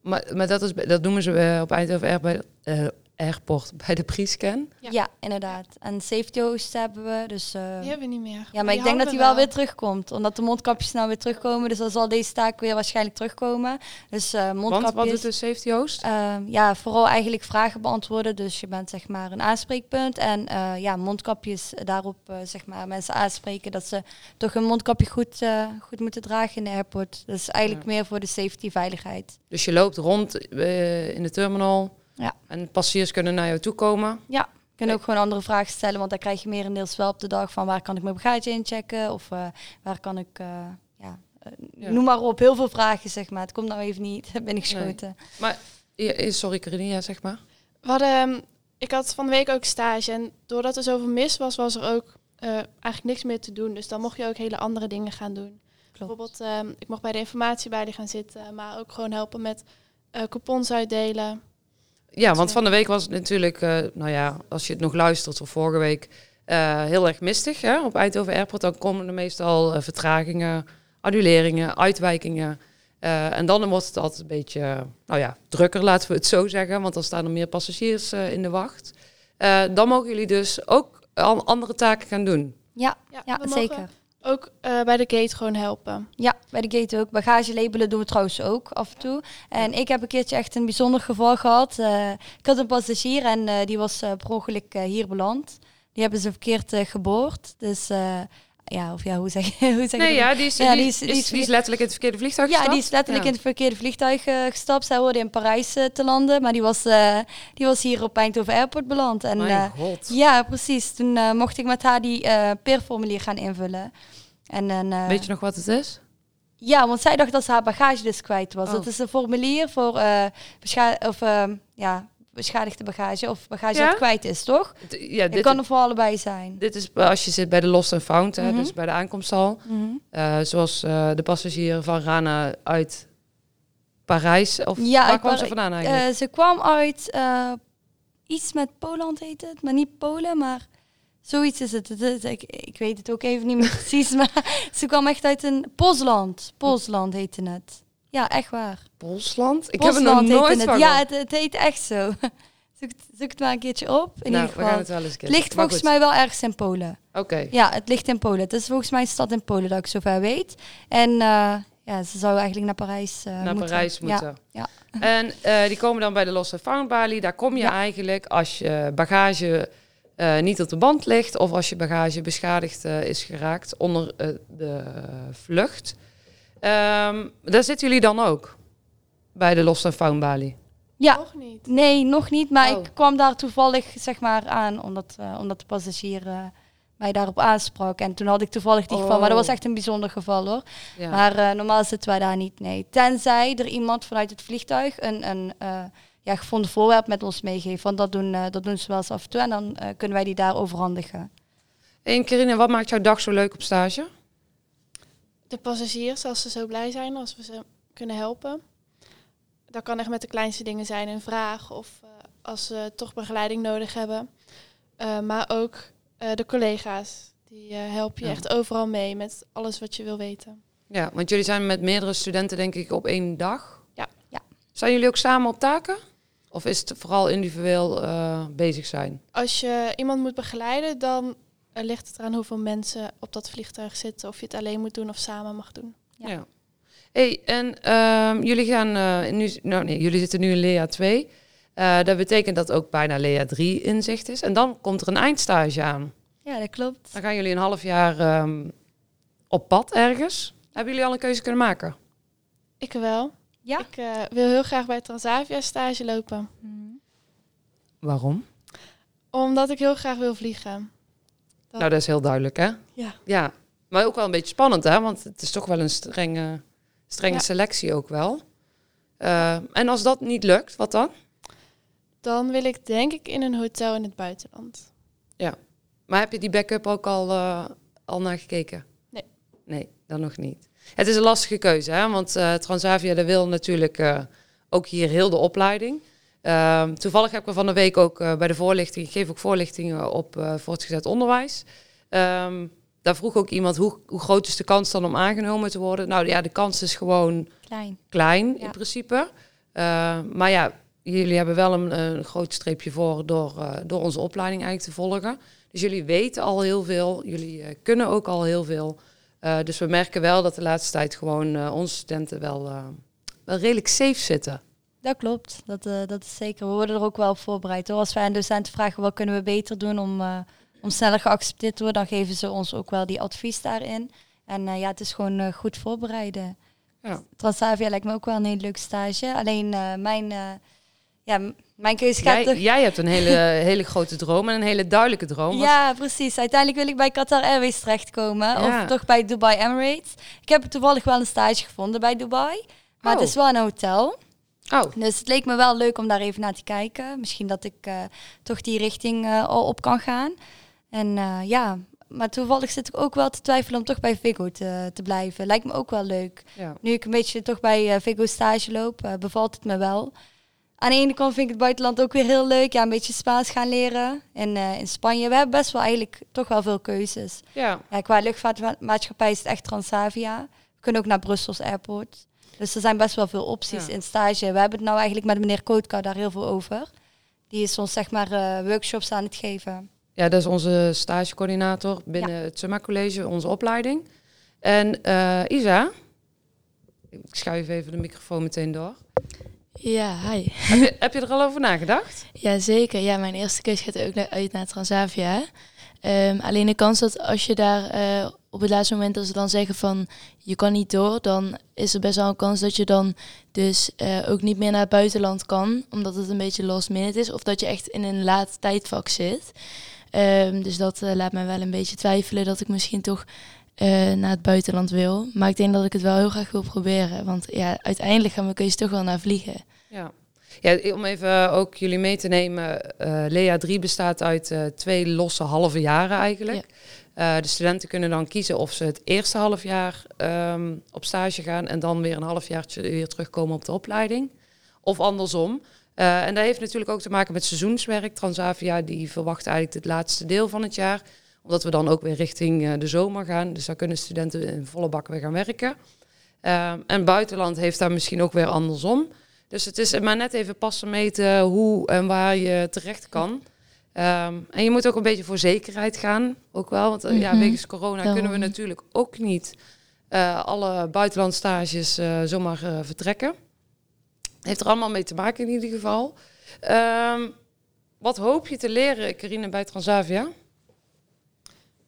Maar, maar dat, is, dat noemen ze eh, op Eindhoven Air bij, eh, Airport bij de pre-scan. Ja. Ja. inderdaad. En safety host hebben we. Dus, eh, die hebben we niet meer. Ja, maar ik denk dat hij wel weer terugkomt. Omdat de mondkapjes nou weer terugkomen. Dus dan zal deze taak weer waarschijnlijk terugkomen. Dus eh Want mondkapjes. wat doet de safety host? Ehm, ja, vooral eigenlijk vragen beantwoorden. Dus je bent zeg maar een aanspreekpunt. En eh, ja, mondkapjes daarop eh, zeg maar mensen aanspreken dat ze toch een mondkapje goed, eh, goed moeten dragen in de airport. Dus eigenlijk meer voor de safety, veiligheid. Dus je loopt rond eh, in de terminal Ja. en passagiers kunnen naar jou toe komen. Je kunt ook gewoon andere vragen stellen, want dan krijg je merendeels wel op de dag van waar kan ik mijn bagage inchecken of eh, waar kan ik, eh, ja, eh, Ja. noem maar op, heel veel vragen zeg maar. Het komt nou even niet binnengeschoten. Ja, eh, sorry Carina, ja, zeg maar. We hadden, ehm, ik had van de week ook stage en doordat er zoveel mis was, was er ook eh, eigenlijk niks meer te doen. Dus dan mocht je ook hele andere dingen gaan doen. Bijvoorbeeld, ehm, ik mocht bij de informatiebalie gaan zitten, maar ook gewoon helpen met eh, coupons uitdelen. Ja, want van de week was het natuurlijk, eh, nou ja, als je het nog luistert of vorige week, eh, heel erg mistig hè, op Eindhoven Airport. Dan komen er meestal eh, vertragingen, annuleringen, uitwijkingen. Eh, en dan wordt het altijd een beetje, nou ja, drukker, laten we het zo zeggen. Want dan staan er meer passagiers eh, in de wacht. Eh, dan mogen jullie dus ook an- andere taken gaan doen. Ja, Ja, ja zeker. Ook eh, bij de gate gewoon helpen. Ja, bij de gate ook. Bagage labelen doen we trouwens ook af en toe. En ik heb een keertje echt een bijzonder geval gehad. Eh, ik had een passagier en eh, die was per ongeluk hier beland. Die hebben ze verkeerd geboord. Dus ja, of ja, hoe zeg je, hoe zeg je Nee, ja, die is, Ja, die, is, die is- die is letterlijk in het verkeerde vliegtuig Ja, die gestapt? is letterlijk Ja. in het verkeerde vliegtuig eh, gestapt. Zij hoorde in Parijs eh, te landen, maar die was, eh, die was hier op Eindhoven Airport beland. En, Mijn god. ja, precies. Toen mocht ik met haar die peerformulier gaan invullen. En, Weet je nog wat het is? Ja, want zij dacht dat ze haar bagage dus kwijt was. Oh. Dat is een formulier voor of, ehm, ja, beschadigde bagage of bagage Ja? dat kwijt is, toch? D- Ja, Het dit, kan er voor allebei zijn. dit is als je zit bij de Lost and Found, hè, Mhm. dus bij de aankomsthal. Eh, zoals eh, de passagier van Rana uit Parijs. Of Ja, waar kwam ze vandaan eigenlijk? Eh, ze kwam uit iets met Poland heet het, maar niet Polen, maar zoiets is het. Ik, ik weet het ook even niet meer precies, maar ze kwam echt uit een Polsland. Polsland heette het. Ja, echt waar. Polsland? Ik heb er nog nooit het. van Ja, het, het heet echt zo. zoek, het- zoek het maar een keertje op. In nou, ieder we gaan geval. het wel eens ligt Maar volgens goed. mij wel ergens in Polen. Oké. Ja, het ligt in Polen. Het is volgens mij een stad in Polen dat ik zover weet. En eh, ja, ze zou eigenlijk naar Parijs eh, Naar moeten. Parijs Ja, moeten. ja. En eh, die komen dan bij de Lost and Found balie. Daar kom je Ja. eigenlijk als je bagage niet op de band ligt... of als je bagage beschadigd is geraakt onder de vlucht. Ehm, daar zitten jullie dan ook? Bij de Lost and Found balie? Ja, Nog niet. nee, nog niet. Maar Oh. ik kwam daar toevallig zeg maar aan, omdat, eh, omdat de passagier eh, mij daarop aansprak. En toen had ik toevallig die geval. Maar dat was Oh. echt een bijzonder geval hoor. Ja. Maar eh, normaal zitten wij daar niet, nee. Tenzij er iemand vanuit het vliegtuig een, een eh, ja, gevonden voorwerp met ons meegeeft. Want dat doen, eh, dat doen ze wel eens af en toe. En dan eh, kunnen wij die daar overhandigen. En Carine, wat maakt jouw dag zo leuk op stage? De passagiers, als ze zo blij zijn, als we ze kunnen helpen. dat kan echt met de kleinste dingen zijn, een vraag of eh, als ze toch begeleiding nodig hebben. Eh, maar ook eh, de collega's, die eh, helpen je Ja. echt overal mee met alles wat je wil weten. Ja, want jullie zijn met meerdere studenten denk ik op één dag. Ja. Ja. Zijn jullie ook samen op taken? Of is het vooral individueel eh, bezig zijn? Als je iemand moet begeleiden, dan eh, ligt het eraan hoeveel mensen op dat vliegtuig zitten. Of je het alleen moet doen of samen mag doen. Ja. Hey, en ehm, jullie gaan eh, nu, nou nee, jullie zitten nu in Lea 2. Eh, dat betekent dat ook bijna Lea 3 in zicht is. En dan komt er een eindstage aan. Ja, dat klopt. Dan gaan jullie een half jaar ehm, op pad ergens. Hebben jullie al een keuze kunnen maken? Ik wel. Ja. Ik eh, wil heel graag bij Transavia stage lopen. Mhm. Waarom? Omdat ik heel graag wil vliegen. Dat- Nou, dat is heel duidelijk, hè? Ja. Ja, maar ook wel een beetje spannend, hè? Want het is toch wel een strenge, strenge Ja. selectie ook wel. Eh, en als dat niet lukt, wat dan? Dan wil ik denk ik in een hotel in het buitenland. Maar heb je die backup ook al, eh, al naar gekeken? Nee. Nee, dan nog niet. Het is een lastige keuze, hè? want eh, Transavia wil natuurlijk ook hier heel de opleiding. Ehm, toevallig heb ik er van de week ook eh, bij de voorlichting, ik geef ook voorlichtingen op eh, voortgezet onderwijs. Ehm, daar vroeg ook iemand, hoe, hoe groot is de kans dan om aangenomen te worden? Nou ja, de kans is gewoon Klein. klein Ja. in principe. Eh, maar ja, jullie hebben wel een, een groot streepje voor door, eh, door onze opleiding eigenlijk te volgen. Dus jullie weten al heel veel, jullie kunnen ook al heel veel. Dus we merken wel dat de laatste tijd gewoon onze studenten wel, wel redelijk safe zitten. Dat klopt, dat, eh, dat is zeker. We worden er ook wel op voorbereid hoor. Als wij aan docenten vragen wat kunnen we beter doen om, eh, om sneller geaccepteerd te worden, dan geven ze ons ook wel die advies daarin. En eh, ja, het is gewoon goed voorbereiden. Ja. Transavia lijkt me ook wel een hele leuke stage. Alleen mijn, ja, mijn keuze gaat Jij, jij hebt een hele, hele grote droom en een hele duidelijke droom. Ja, precies. Uiteindelijk wil ik bij Qatar Airways terechtkomen. Ja. Of toch bij Dubai Emirates. Ik heb toevallig wel een stage gevonden bij Dubai. Maar Oh. het is wel een hotel. Oh, Dus het leek me wel leuk om daar even naar te kijken. Misschien dat ik eh, toch die richting eh, al op kan gaan. En eh, ja, maar toevallig zit ik ook wel te twijfelen om toch bij Vigo te, te blijven. Lijkt me ook wel leuk. ja. Nu ik een beetje toch bij Vigo stage loop, bevalt het me wel. Aan de ene kant vind ik het buitenland ook weer heel leuk. Ja, een beetje Spaans gaan leren. En in Spanje, we hebben best wel eigenlijk toch wel veel keuzes. ja. Ja, qua luchtvaartmaatschappij is het echt Transavia. We kunnen ook naar Brussels Airport. Dus er zijn best wel veel opties Ja. in stage. We hebben het nou eigenlijk met meneer Kootka daar heel veel over. Die is ons zeg maar eh, workshops aan het geven. Ja, dat is onze stagecoördinator binnen het Summa College, onze opleiding. En eh, Isa, ik schuif even de microfoon meteen door. Ja, hi. heb, je, heb je er al over nagedacht? Ja, zeker. Ja, mijn eerste keus gaat ook uit naar Transavia. Ehm, alleen de kans dat als je daar eh, op het laatste moment, als ze dan zeggen van je kan niet door, dan is er best wel een kans dat je dan dus eh, ook niet meer naar het buitenland kan, omdat het een beetje last minute is, of dat je echt in een laat tijdvak zit. Ehm, dus dat eh, laat mij wel een beetje twijfelen dat ik misschien toch naar het buitenland wil. Maar ik denk dat ik het wel heel graag wil proberen, want ja, uiteindelijk gaan mijn keuze toch wel naar vliegen. Ja. Ja, om even ook jullie mee te nemen. eh Lea 3 bestaat uit eh, twee losse halve jaren eigenlijk. Eh, de studenten kunnen dan kiezen of ze het eerste half jaar ehm, op stage gaan en dan weer een halfjaartje weer terugkomen op de opleiding. Of andersom. En dat heeft natuurlijk ook te maken met seizoenswerk. Transavia die verwacht eigenlijk het laatste deel van het jaar. Omdat we dan ook weer richting de zomer gaan. Dus daar kunnen studenten in volle bak weer gaan werken. Ehm, en buitenland heeft daar misschien ook weer andersom. Dus het is maar net even passen meten hoe en waar je terecht kan. Ehm, en je moet ook een beetje voor zekerheid gaan, ook wel. Want eh, ja, Mhm. wegens corona kunnen we natuurlijk ook niet eh, alle buitenlandstages eh zomaar eh, vertrekken. Heeft er allemaal mee te maken in ieder geval. Ehm, wat hoop je te leren, Carine, bij Transavia?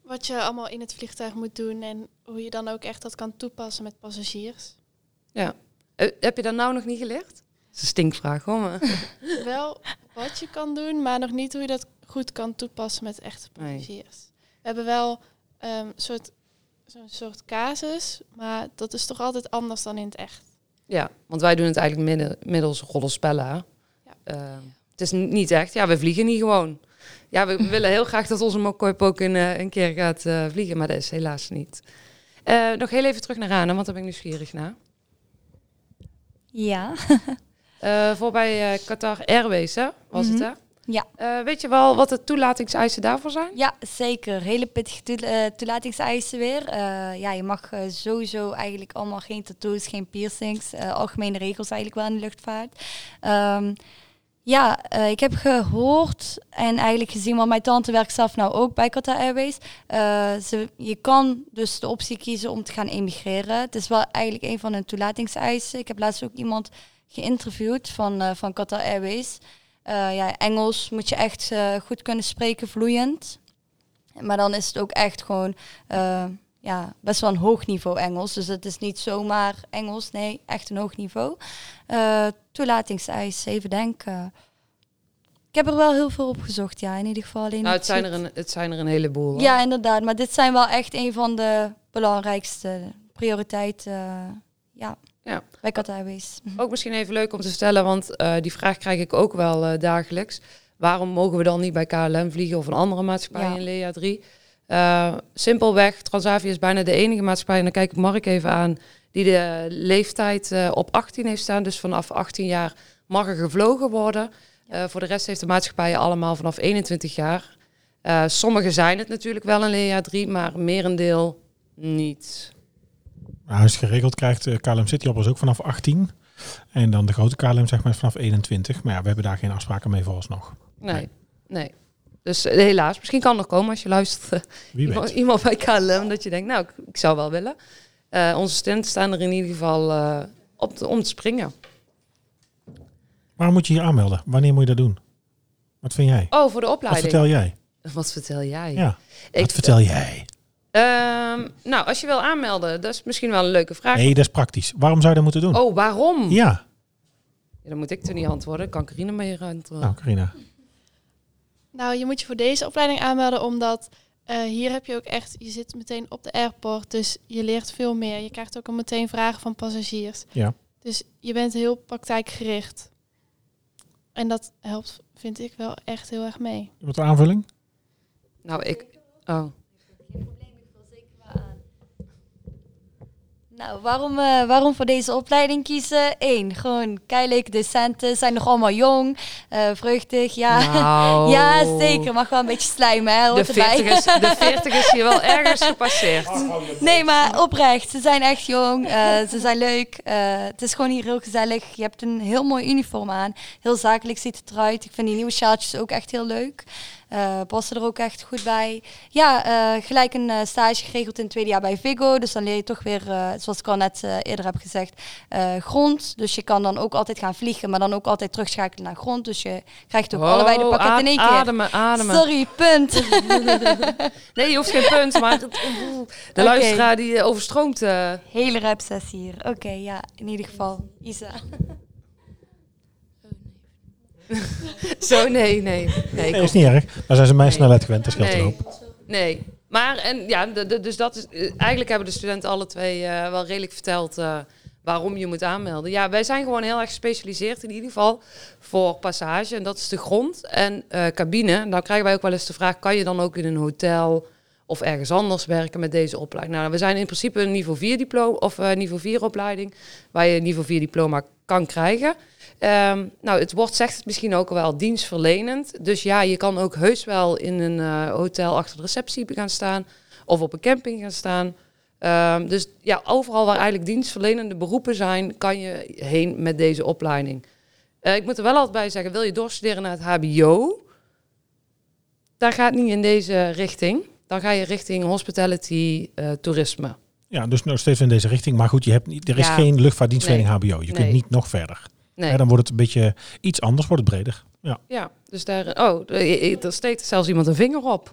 Wat je allemaal in het vliegtuig moet doen en hoe je dan ook echt dat kan toepassen met passagiers. Ja. Eh, heb je dat nou nog niet geleerd? Dat is een stinkvraag, hoor. Maar. Wel wat je kan doen, maar nog niet hoe je dat goed kan toepassen met echte Nee. passagiers. We hebben wel ehm, soort, zo'n soort casus, maar dat is toch altijd anders dan in het echt. Ja, want wij doen het eigenlijk midden, middels rollenspellen. Ja. Eh, het is niet echt, ja, we vliegen niet gewoon. Ja, we willen heel graag dat onze Mokkoip ook een, eh, een keer gaat eh, vliegen, maar dat is helaas niet. Eh, nog heel even terug naar Rana, want daar ben ik nieuwsgierig naar. Ja. Eh, voor bij eh, Qatar Airways, hè? Was het, Mhm. hè? Ja. Eh, weet je wel wat de toelatingseisen daarvoor zijn? Ja, zeker. Hele pittige toel- toelatingseisen weer. Ja, je mag sowieso eigenlijk allemaal geen tattoos, geen piercings. algemene regels eigenlijk wel in de luchtvaart. Ehm, ja, ik heb gehoord en eigenlijk gezien, want mijn tante werkt zelf nou ook bij Qatar Airways. Ze, je kan dus de optie kiezen om te gaan emigreren. Het is wel eigenlijk een van hun toelatingseisen. Ik heb laatst ook iemand geïnterviewd van, eh, van Qatar Airways. Eh, ja, Engels moet je echt eh, goed kunnen spreken, vloeiend. Maar dan is het ook echt gewoon ja, best wel een hoog niveau Engels. Dus het is niet zomaar Engels, nee, echt een hoog niveau. Toelatingseis, even denken. Ik heb er wel heel veel op gezocht, ja, in ieder geval. Alleen Nou, het zijn, er een, het zijn er een heleboel. hoor. Ja, inderdaad. Maar dit zijn wel echt een van de belangrijkste prioriteiten ja, Ja. bij Qatar Airways. Ook misschien even leuk om te stellen, want eh, die vraag krijg ik ook wel eh, dagelijks. Waarom mogen we dan niet bij KLM vliegen of een andere maatschappij Ja. in Lea 3? Eh, simpelweg, Transavia is bijna de enige maatschappij, en dan kijk ik Mark even aan, die de leeftijd op 18 heeft staan. Dus vanaf 18 jaar mag er gevlogen worden. Voor de rest heeft de maatschappij allemaal vanaf 21 jaar. Eh sommige zijn het natuurlijk wel in Lea 3, maar merendeel niet. Je het geregeld krijgt, eh, KLM Cityhoppers ook vanaf 18. En dan de grote KLM zeg maar vanaf 21. Maar ja, we hebben daar geen afspraken mee vooralsnog. Nee, nee. Dus eh, helaas, misschien kan het nog komen als je luistert. eh, Wie iemand, weet. iemand bij KLM dat je denkt, nou, ik, ik zou wel willen. Onze studenten staan er in ieder geval op te- om te springen. Waarom moet je hier aanmelden? Wanneer moet je dat doen? Wat vind jij? Oh, voor de Wat opleiding. vertel jij? Wat vertel jij? Ja. Ik- Wat vertel jij? Ehm, nou, als je wil aanmelden, dat is misschien wel een leuke vraag. Nee, dat is praktisch. Waarom zou je dat moeten doen? Oh, waarom? Ja. Ja, dan moet ik er niet antwoorden. Kan Carine meer antwoorden. Nou, Carina. Nou, je moet je voor deze opleiding aanmelden omdat eh, hier heb je ook echt, je zit meteen op de airport, dus je leert veel meer. Je krijgt ook al meteen vragen van passagiers. Ja. Dus je bent heel praktijkgericht. En dat helpt, vind ik wel echt heel erg mee. Wat een aanvulling? Nou, ik... Oh. Nou, waarom, eh, waarom voor deze opleiding kiezen? Eén, gewoon keileke docenten, zijn nog allemaal jong, eh vreugdig, ja. Nou. ja, zeker, mag wel een beetje slijmen, hè, De hoort erbij. 40, is, de 40 is hier wel ergens gepasseerd. Nee, maar oprecht, ze zijn echt jong, eh, ze zijn leuk. eh, het is gewoon hier heel gezellig. Je hebt een heel mooi uniform aan, heel zakelijk ziet het eruit. Ik vind die nieuwe sjaaltjes ook echt heel leuk. Eh, passen er ook echt goed bij. Ja, eh, gelijk een eh, stage geregeld in het tweede jaar bij Vigo. Dus dan leer je toch weer, zoals ik al net eerder heb gezegd, grond. Dus je kan dan ook altijd gaan vliegen, maar dan ook altijd terugschakelen naar grond. Dus je krijgt ook allebei de pakketten in één keer. Ademen, ademen. Sorry, punt. Nee, je hoeft geen punt, maar de luisteraar die overstroomt. Hele rap sessie hier. Oké, ja, in ieder geval. Isa. Zo, nee, nee. Nee, is niet erg. Maar zijn ze mijn Nee. snelheid gewend, dat scheelt Nee. een hoop. Nee. Maar, en, ja, de- de- dus dat is, eh, eigenlijk hebben de studenten alle twee eh, wel redelijk verteld eh, waarom je moet aanmelden. Ja, wij zijn gewoon heel erg gespecialiseerd in ieder geval voor passage. En dat is de grond en cabine. Nou krijgen wij ook wel eens de vraag, kan je dan ook in een hotel of ergens anders werken met deze opleiding? Nou, we zijn in principe een niveau 4 diploma of niveau 4 opleiding, waar je een niveau 4 diploma kan krijgen. Ehm, nou, het woord zegt het misschien ook wel dienstverlenend. Dus ja, je kan ook heus wel in een eh, hotel achter de receptie gaan staan of op een camping gaan staan. Ehm, dus ja, overal waar eigenlijk dienstverlenende beroepen zijn, kan je heen met deze opleiding. Eh, ik moet er wel altijd bij zeggen, wil je doorstuderen naar het HBO? Daar gaat niet in deze richting. Dan ga je richting hospitality, eh, toerisme. Ja, dus nog steeds in deze richting. Maar goed, je hebt niet, er is Ja. geen luchtvaartdienstverlening HBO. Je Nee. kunt niet nog verder. Nee. Ja, dan wordt het een beetje iets anders, wordt het breder. Ja. Ja, dus daar... Oh, er steekt zelfs iemand een vinger op.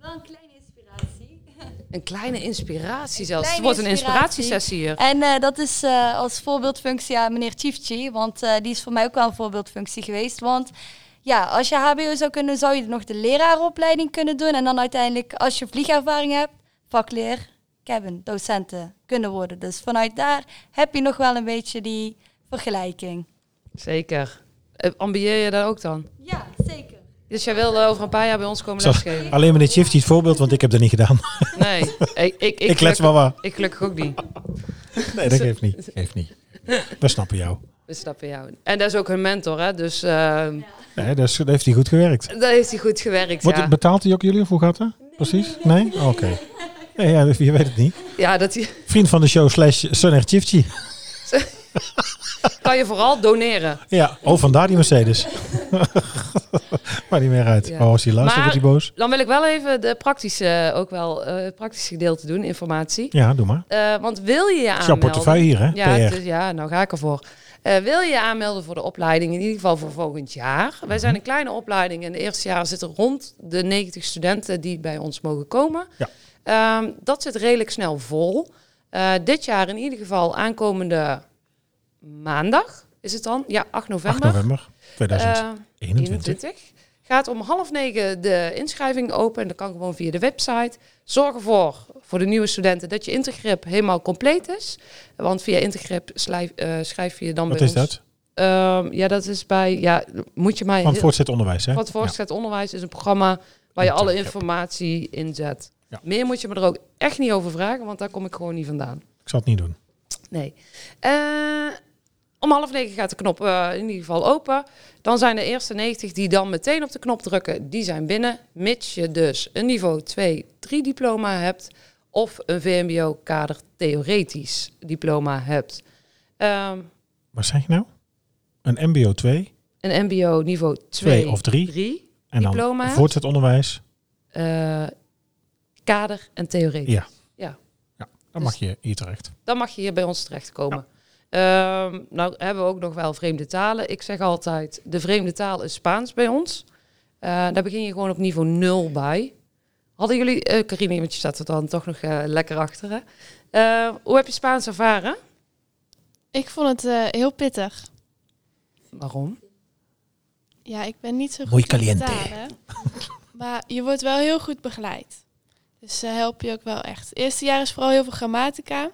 Wel een kleine inspiratie. Een kleine inspiratie zelfs. Het wordt een inspiratie. inspiratiesessie hier. En eh, dat is eh, als voorbeeldfunctie aan meneer Chiefchi, want eh, die is voor mij ook wel een voorbeeldfunctie geweest. Want ja, als je HBO zou kunnen, zou je nog de leraaropleiding kunnen doen. En dan uiteindelijk, als je vliegervaring hebt, vakleer, cabin, docenten kunnen worden. Dus vanuit daar heb je nog wel een beetje die vergelijking. Zeker. Eh, ambieer je daar ook dan? Ja, zeker. Dus jij wil over een paar jaar bij ons komen lesgeven? alleen meneer Shifty het voorbeeld, want ik heb dat niet gedaan. Nee, ik, ik, Ik, let wel. Ik gelukkig ook niet. Nee, dat geeft niet. Geeft niet. We snappen jou. Dat ben jou. En dat is ook hun mentor, hè? Dus eh Nee, dus, dat heeft hij goed gewerkt. daar heeft hij goed gewerkt. Wordt, Ja. Betaalt hij ook jullie of hoe gaat dat? Precies? Nee? Oké. Nee, ja, je weet het niet. ja, dat hij- Vriend van de show slash Sunner Chifchi. kan je vooral doneren. Ja, oh, vandaar die Mercedes. maar niet meer uit. Ja. Oh, als hij luistert, wordt hij boos. Dan wil ik wel even de praktische, ook wel eh, het praktische gedeelte doen, informatie. Ja, doe maar. Eh, want wil je je Het is jouw aanmelden... portefeuille hier, hè? Ja, is- ja, nou ga ik ervoor. Eh, wil je je aanmelden voor de opleiding, in ieder geval voor volgend jaar? Wij zijn een kleine opleiding. In het eerste jaar zitten rond de 90 studenten die bij ons mogen komen. Ja. Ehm, dat zit redelijk snel vol. Eh, dit jaar in ieder geval aankomende maandag is het dan? Ja, 8 8 november. november Eh, 2021. 21. Gaat om half negen de inschrijving open. En dat kan gewoon via de website. Zorg ervoor, voor de nieuwe studenten, dat je Intergrip helemaal compleet is. Want via Intergrip schrijf, eh, schrijf je dan Wat bij is ons... dat? Ehm, ja, dat is bij... Ja, moet je mij... Van voortgezet onderwijs, hè? Van voortgezet onderwijs is een programma waar je alle informatie inzet. Ja. Meer moet je me er ook echt niet over vragen, want daar kom ik gewoon niet vandaan. Ik zal het niet doen. Nee. Eh, om half negen gaat de knop eh, in ieder geval open. Dan zijn de eerste 90 die dan meteen op de knop drukken, die zijn binnen. Mits je dus een niveau 2, 3 diploma hebt of een VMBO-kader theoretisch diploma hebt. Ehm, Wat zeg je nou? Een MBO 2 een MBO niveau 2 Twee of drie. 3 en dan Diploma. voortgezet onderwijs. eh, kader en theoretisch. Ja. ja. Dan Dus- mag je hier terecht. dan mag je hier bij ons terechtkomen. Ehm, nou hebben we ook nog wel vreemde talen. Ik zeg altijd, de vreemde taal is Spaans bij ons. Eh, daar begin je gewoon op niveau 0 bij. Hadden jullie, eh Karine, want je staat er dan toch nog eh, lekker achter. Hè? Eh, hoe heb je Spaans ervaren? Ik vond het eh, heel pittig. Waarom? Ja, ik ben niet zo goed Muy in caliente. talen. maar je wordt wel heel goed begeleid. Dus ze helpen je ook wel echt. Het eerste jaar is vooral heel veel grammatica.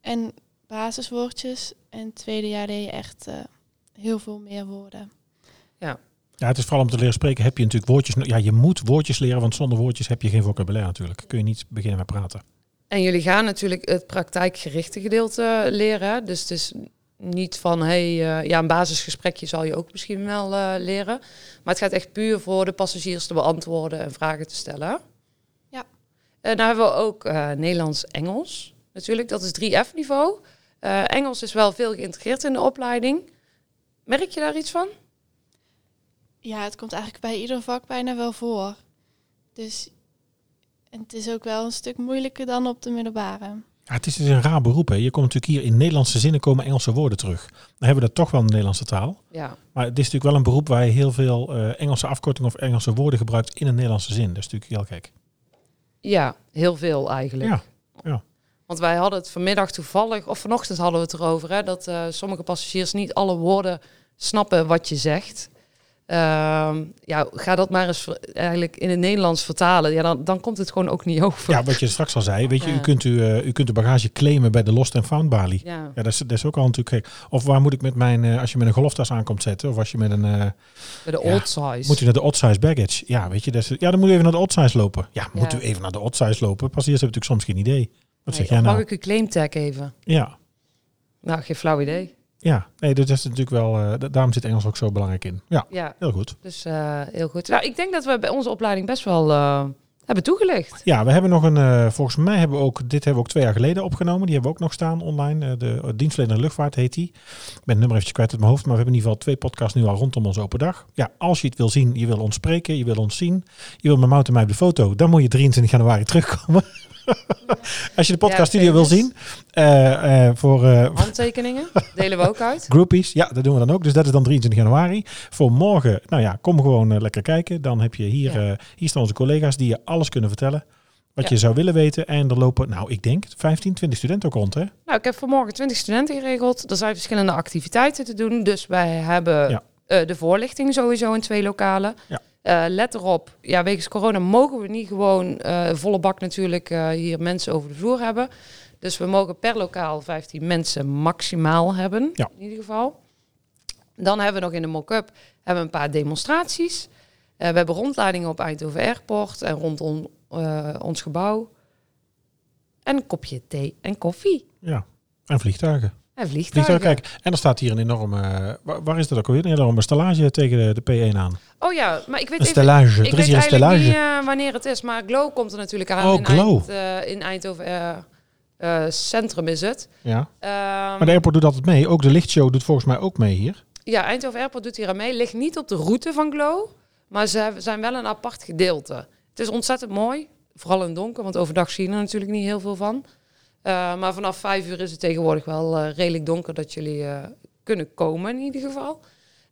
En basiswoordjes. En het tweede jaar deed je echt eh, heel veel meer woorden. Ja, het is vooral om te leren spreken heb je natuurlijk woordjes. Ja, je moet woordjes leren, want zonder woordjes heb je geen vocabulaire natuurlijk. Kun je niet beginnen met praten. En jullie gaan natuurlijk het praktijkgerichte gedeelte leren. Dus het is niet van, hey, eh, ja, een basisgesprekje zal je ook misschien wel eh, leren. Maar het gaat echt puur voor de passagiers te beantwoorden en vragen te stellen. Ja. En dan hebben we ook eh, Nederlands-Engels. Natuurlijk, dat is 3F-niveau. Eh, Engels is wel veel geïntegreerd in de opleiding. Merk je daar iets van? Ja, het komt eigenlijk bij ieder vak bijna wel voor. Dus en het is ook wel een stuk moeilijker dan op de middelbare. Ja, het is dus een raar beroep. Hè. Je komt natuurlijk hier in Nederlandse zinnen komen Engelse woorden terug. Dan hebben we dat toch wel in de Nederlandse taal. Ja. Maar het is natuurlijk wel een beroep waar je heel veel eh, Engelse afkortingen of Engelse woorden gebruikt in een Nederlandse zin. Dat is natuurlijk heel gek. Ja, heel veel eigenlijk. Ja, ja. Want wij hadden het vanmiddag toevallig, of vanochtend hadden we het erover, hè, dat eh, sommige passagiers niet alle woorden snappen wat je zegt. Ehm, ja, ga dat maar eens eigenlijk in het Nederlands vertalen. Ja, dan, dan komt het gewoon ook niet over. Ja, wat je straks al zei. Weet je, Ja. u, kunt u, eh, u kunt de bagage claimen bij de Lost and Found balie. Ja. Ja, dat is, dat is ook al natuurlijk gek. Of waar moet ik met mijn, eh, als je met een golftas aankomt zetten, of als je met een, Bij de Ja, old size. moet u naar de odd size baggage. Ja, weet je, dat is, ja, dan moet u even naar de odd size lopen. Ja, moet u even naar de odd size lopen. Passagiers hebben natuurlijk soms geen idee. Wat zeg jij Mag nou? ik uw claimtag even? Ja, Nou, geen flauw idee. ja. Nee, dat is natuurlijk wel, eh, da- daarom zit Engels ook zo belangrijk in. Ja, Ja, heel goed. dus eh, heel goed. Nou, ik denk dat we bij onze opleiding best wel eh, hebben toegelicht. Ja, we hebben nog een, volgens mij hebben we ook, dit hebben we ook twee jaar geleden opgenomen. Die hebben we ook nog staan online. De dienstverlener luchtvaart heet die. Ik ben het nummer eventjes kwijt uit mijn hoofd, maar we hebben in ieder geval twee podcasts nu al rondom onze open dag. Ja, als je het wil zien, je wil ons spreken, je wil ons zien, je wil met Mout en mij op de foto, dan moet je 23 januari terugkomen. als je de podcast studio wil zien, eh, eh, voor eh, Handtekeningen delen we ook uit. groupies, ja, dat doen we dan ook. Dus dat is dan 23 januari. Voor morgen, nou ja, kom gewoon lekker kijken. Dan heb je hier, Ja. hier staan onze collega's die je alles kunnen vertellen. Wat Ja. je zou willen weten. En er lopen, nou, ik denk 15, 20 studenten ook rond, hè? Nou, ik heb vanmorgen 20 studenten geregeld. Er zijn verschillende activiteiten te doen. Dus wij hebben Ja. de voorlichting sowieso in twee lokalen. Ja. Eh, let erop, ja, wegens corona mogen we niet gewoon eh, volle bak natuurlijk eh, hier mensen over de vloer hebben. Dus we mogen per lokaal 15 mensen maximaal hebben, Ja. in ieder geval. Dan hebben we nog in de mock-up hebben een paar demonstraties. We hebben rondleidingen op Eindhoven Airport en rondom ons gebouw. En een kopje thee en koffie. Ja. En vliegtuigen. En vliegtuigen. Kijk. En er staat hier een enorme... eh, waar, waar is dat ook alweer? Een enorme stellage tegen de, de P1 aan. Oh ja, maar ik weet Een even... stellage. Ik Er weet is hier een eigenlijk stellage. niet eh, wanneer het is, maar Glow komt er natuurlijk aan. Oh, in, Glow. Eind, eh, in Eindhoven Centrum is het. Ja. Ehm, Maar de airport doet altijd mee. Ook de lichtshow doet volgens mij ook mee hier. Ja, Eindhoven Airport doet hier aan mee. Ligt niet op de route van Glow, maar ze zijn wel een apart gedeelte. Het is ontzettend mooi, vooral in het donker, want overdag zie je er natuurlijk niet heel veel van. Eh, maar vanaf vijf uur is het tegenwoordig wel eh, redelijk donker dat jullie eh, kunnen komen in ieder geval.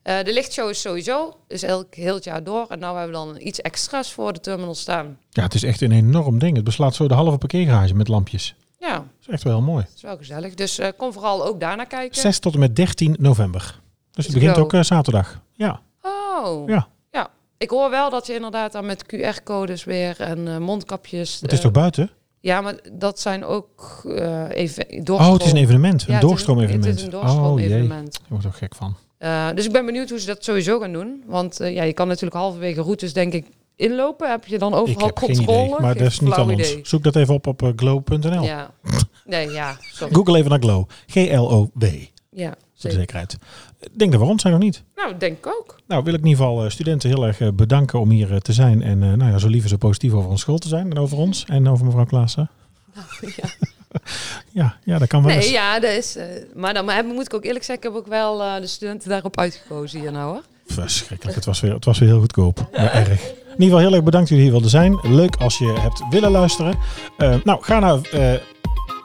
De lichtshow is sowieso, is elk heel het jaar door. En nou hebben we dan iets extra's voor de terminal staan. Ja, het is echt een enorm ding. Het beslaat zo de halve parkeergarage met lampjes. Ja, Dat is echt wel heel mooi. dat is wel gezellig. Dus kom vooral ook daarna kijken. 6 tot en met 13 november. Dus het begint ook zaterdag. Ja. Oh, Ja. ja. Ik hoor wel dat je inderdaad dan met QR-codes weer en mondkapjes... Het is toch buiten? Ja, maar dat zijn ook eh even Oh, het is een evenement. Een Ja, doorstroom-evenement. Het is een Oh jee, doorstroom-evenement. word ik ook gek van. Eh, dus ik ben benieuwd hoe ze dat sowieso gaan doen. Want eh, ja, je kan natuurlijk halverwege routes denk ik inlopen. Heb je dan Ik overal heb geen controle? idee, maar dat is niet aan ons. Zoek dat even op op glow.nl. Ja. Nee, ja. Sorry. Google even naar Glow. G-L-O-W. Ja, Voor de zeker. zekerheid. Ik denk dat we rond zijn nog niet. Nou, denk ik ook. Nou, wil ik in ieder geval eh, studenten heel erg eh, bedanken om hier eh, te zijn. En eh, nou ja, zo lief en zo positief over ons school te zijn. En over ons. En over mevrouw Klaassen. ja. Ja, ja, dat kan wel eens. Nee, ja, dat is... eh, maar dan maar moet ik ook eerlijk zeggen, ik heb ook wel eh, de studenten daarop uitgekozen hier nou hoor. Verschrikkelijk. Het was weer, het was weer heel goedkoop. Ja, erg. In ieder geval heel erg bedankt dat jullie hier wilden zijn. Leuk als je hebt willen luisteren. Eh, nou, ga naar eh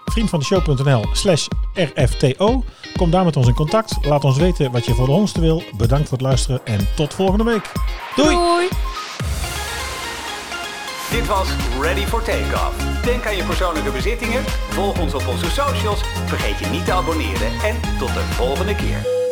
vriendvandeshow.nl slash rfto. Kom daar met ons in contact. Laat ons weten wat je voor de hondste wil. Bedankt voor het luisteren en tot volgende week. Doei! Doei! Dit was Ready for Takeoff. Denk aan je persoonlijke bezittingen, volg ons op onze socials, vergeet je niet te abonneren en tot de volgende keer.